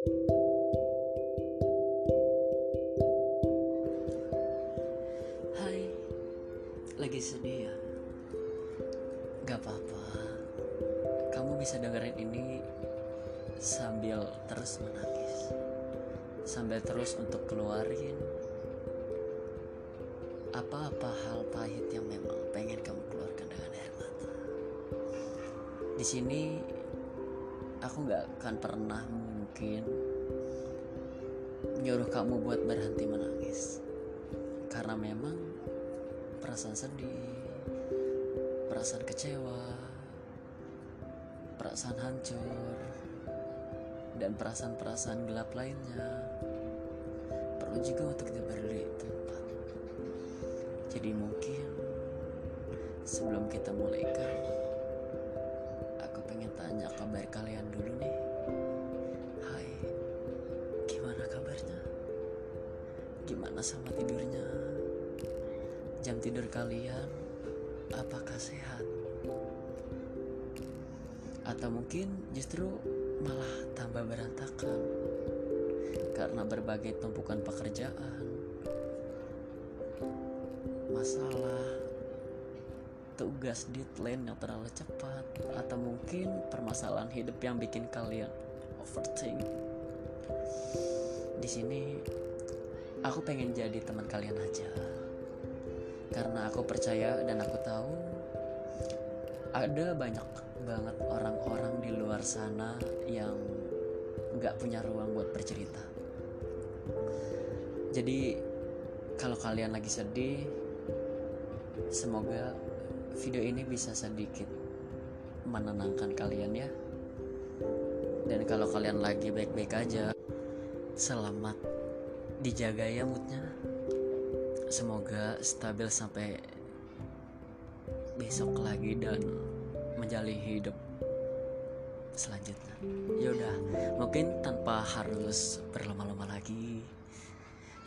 Hai, lagi sedih ya? Gak apa-apa, kamu bisa dengerin ini sambil terus menangis, sambil terus untuk keluarin apa-apa hal pahit yang memang pengen kamu keluarkan dengan air mata. Di sini aku gak akan pernah mungkin menyuruh kamu buat berhenti menangis karena memang perasaan sedih, perasaan kecewa, perasaan hancur, dan perasaan-perasaan gelap lainnya perlu juga untuk diberi tempat. Jadi mungkin sebelum kita mulaikan, aku pengen tanya kabar kalian dulu nih. Gimana sama tidurnya? Jam tidur kalian apakah sehat? Atau mungkin justru malah tambah berantakan karena berbagai tumpukan pekerjaan, masalah, tugas deadline yang terlalu cepat, atau mungkin permasalahan hidup yang bikin kalian overthink. Di sini aku pengen jadi teman kalian aja. Karena aku percaya dan aku tahu ada banyak banget orang-orang di luar sana yang nggak punya ruang buat bercerita. Jadi kalau kalian lagi sedih semoga video ini bisa sedikit menenangkan kalian ya. Dan kalau kalian lagi baik-baik aja selamat dijaga ya moodnya. Semoga stabil sampai besok lagi dan menjalani hidup selanjutnya. Yaudah mungkin tanpa harus berlama-lama lagi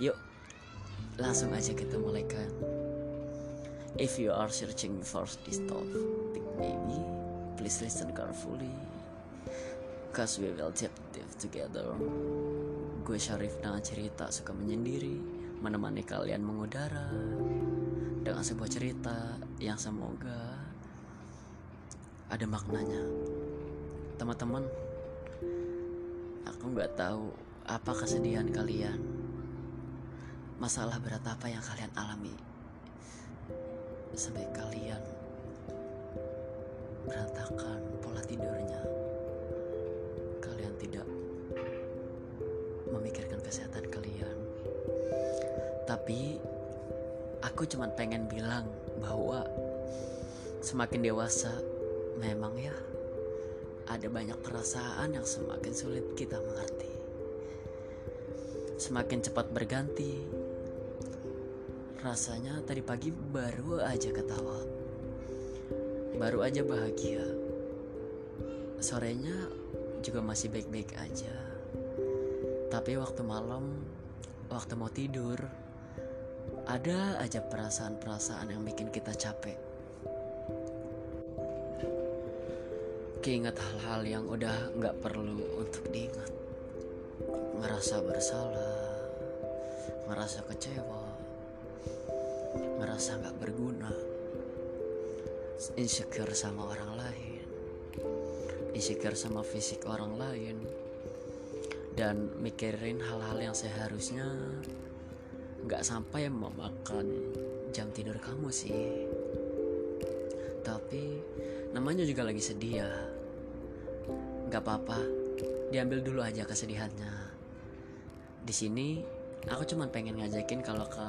yuk langsung aja kita mulaikan if you are searching for this topic maybe please listen carefully cause we will deep dive together gue Syarif dengan cerita suka menyendiri menemani kalian mengudara dengan sebuah cerita yang semoga ada maknanya. Teman-teman, aku nggak tahu apa kesedihan kalian, masalah berat apa yang kalian alami sampai kalian berantakan pola tidurnya. Kalian tidak memikirkan kesehatan kalian tapi aku cuma pengen bilang bahwa semakin dewasa memang ya ada banyak perasaan yang semakin sulit kita mengerti. Semakin cepat berganti. Rasanya tadi pagi baru aja ketawa. Baru aja bahagia. Sorenya juga masih baik-baik aja. Tapi waktu malam, waktu mau tidur, ada aja perasaan-perasaan yang bikin kita capek. Keinget hal-hal yang udah nggak perlu untuk diingat. Ngerasa bersalah, ngerasa kecewa, ngerasa nggak berguna, insecure sama orang lain, insecure sama fisik orang lain, dan mikirin hal-hal yang seharusnya nggak sampai memakan jam tidur kamu sih. Tapi namanya juga lagi sedih ya. Nggak apa-apa diambil dulu aja kesedihannya. Di sini aku cuma pengen ngajakin kalau ke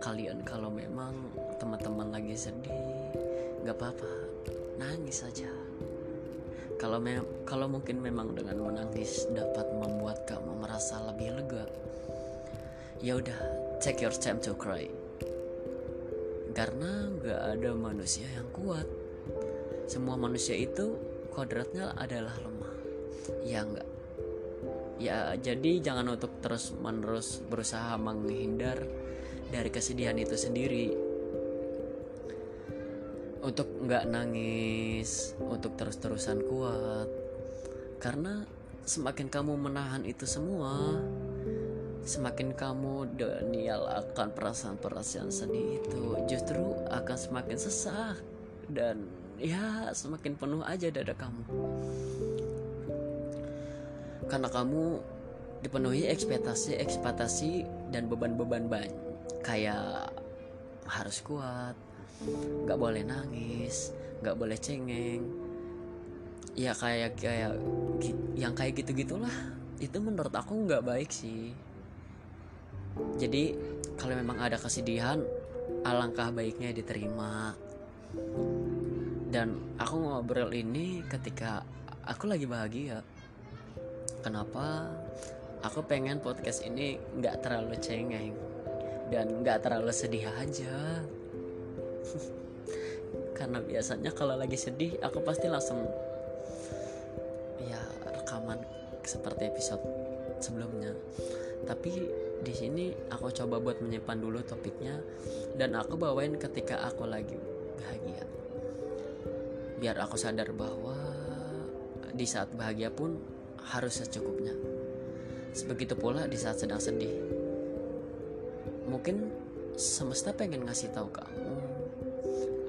kalian kalau memang teman-teman lagi sedih nggak apa-apa nangis saja kalau me kalau mungkin memang dengan menangis dapat membuat kamu merasa lebih lega ya udah take your time to cry. Karena nggak ada manusia yang kuat. Semua manusia itu kodratnya adalah lemah. Ya enggak ya jadi jangan untuk terus menerus berusaha menghindar dari kesedihan itu sendiri untuk nggak nangis untuk terus-terusan kuat. Karena semakin kamu menahan itu semua semakin kamu denial akan perasaan-perasaan sedih itu justru akan semakin sesak dan ya semakin penuh aja dada kamu. Karena kamu dipenuhi ekspektasi ekspektasi dan beban-beban banyak. Kayak harus kuat nggak boleh nangis nggak boleh cengeng. Ya kayak kayak yang kayak gitu gitulah itu menurut aku nggak baik sih. Jadi kalau memang ada kesedihan alangkah baiknya diterima. Dan aku ngobrol ini ketika aku lagi bahagia. Kenapa? Aku pengen podcast ini nggak terlalu cengeng dan nggak terlalu sedih aja karena biasanya kalau lagi sedih aku pasti langsung ya rekaman seperti episode sebelumnya. Tapi di sini aku coba buat menyimpan dulu topiknya dan aku bawain ketika aku lagi bahagia. Biar aku sadar bahwa di saat bahagia pun harus secukupnya. Sebegitu pula di saat sedang sedih. Mungkin semesta pengen ngasih tahu kamu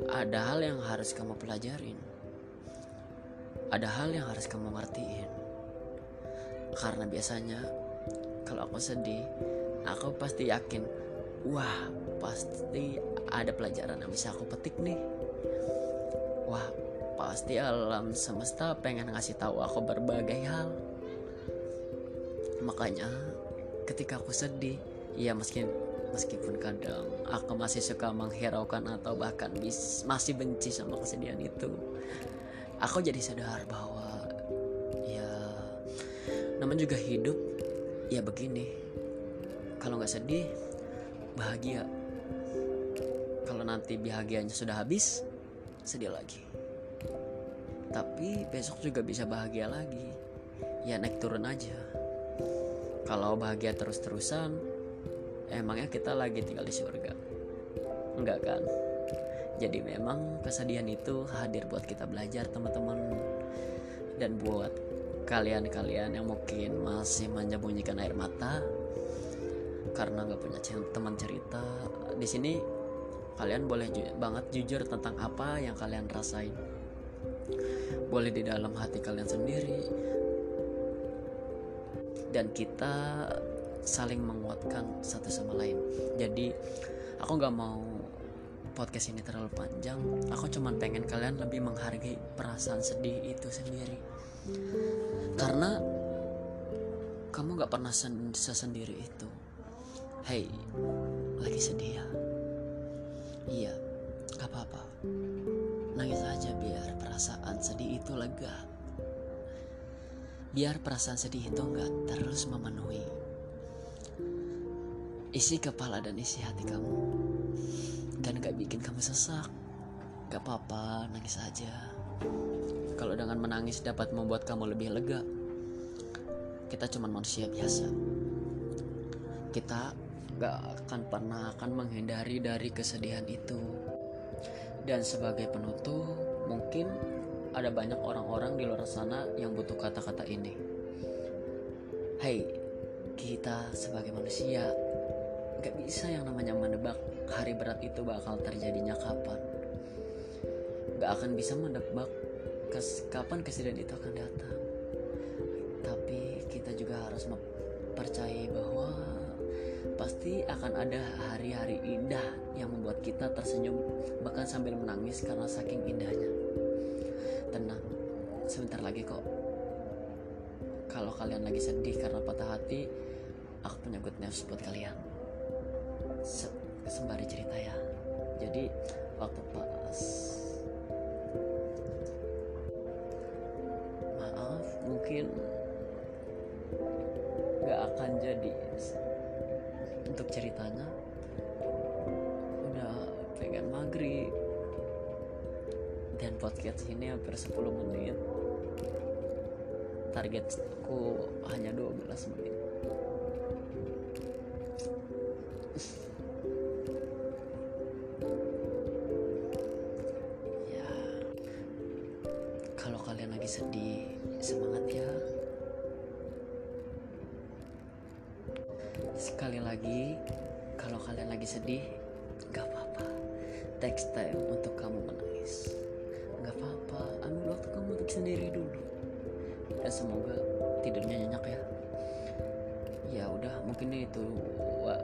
ada hal yang harus kamu pelajarin. Ada hal yang harus kamu ngertiin. Karena biasanya kalau aku sedih aku pasti yakin wah pasti ada pelajaran yang bisa aku petik nih. Wah pasti alam semesta pengen ngasih tahu aku berbagai hal. Makanya ketika aku sedih ya meski meskipun kadang aku masih suka menghiraukan atau bahkan bis, masih benci sama kesedihan itu aku jadi sadar bahwa ya namanya juga hidup ya begini. Kalau nggak sedih bahagia. Kalau nanti bahagianya sudah habis sedih lagi. Tapi besok juga bisa bahagia lagi. Ya naik turun aja. Kalau bahagia terus-terusan emangnya kita lagi tinggal di surga? Enggak kan? Jadi memang kesedihan itu hadir buat kita belajar teman-teman. Dan buat kalian-kalian yang mungkin masih menyembunyikan air mata karena nggak punya teman cerita di sini kalian boleh ju banget jujur tentang apa yang kalian rasain. Boleh di dalam hati kalian sendiri. Dan kita saling menguatkan satu sama lain jadi aku nggak mau podcast ini terlalu panjang aku cuman pengen kalian lebih menghargai perasaan sedih itu sendiri karena kamu nggak pernah sen sesendiri itu Hei, lagi sedih ya? Iya, gak apa-apa. Nangis aja biar perasaan sedih itu lega. Biar perasaan sedih itu gak terus memenuhi. Isi kepala dan isi hati kamu. Dan gak bikin kamu sesak. Gak apa-apa, nangis aja. Kalau dengan menangis dapat membuat kamu lebih lega, kita cuma manusia biasa. Kita gak akan pernah akan menghindari dari kesedihan itu. Dan sebagai penutup, mungkin ada banyak orang-orang di luar sana yang butuh kata-kata ini. Hei, kita sebagai manusia gak bisa yang namanya menebak hari berat itu bakal terjadinya kapan. Gak akan bisa menebak kes kapan kesedihan itu akan datang. Tapi kita juga harus mempercayai bahwa pasti akan ada hari-hari indah yang membuat kita tersenyum bahkan sambil menangis karena saking indahnya tenang sebentar lagi kok kalau kalian lagi sedih karena patah hati aku punya good news buat kalian Se sembari cerita ya. Jadi waktu pas maaf mungkin gak akan jadi untuk ceritanya. Udah pengen maghrib. Dan podcast ini hampir 10 menit. Targetku hanya 12 menit kalau kalian lagi sedih semangat ya. Sekali lagi kalau kalian lagi sedih gak apa-apa. Text time untuk kamu menangis. Gak apa-apa ambil waktu kamu untuk sendiri dulu. Dan semoga tidurnya nyenyak ya. Ya udah mungkin itu wah,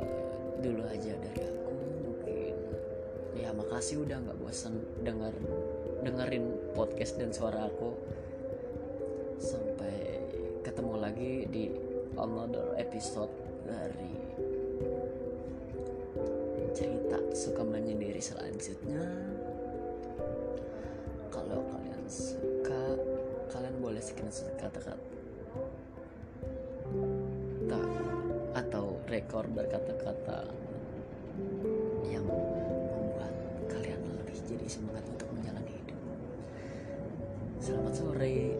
dulu aja dari aku mungkin. Ya makasih udah nggak bosan dengar dengerin podcast dan suara aku. Sampai ketemu lagi di another episode dari cerita suka menyendiri selanjutnya. Kalau kalian suka kalian boleh screenshot kata-kata atau rekor berkata-kata selamat sore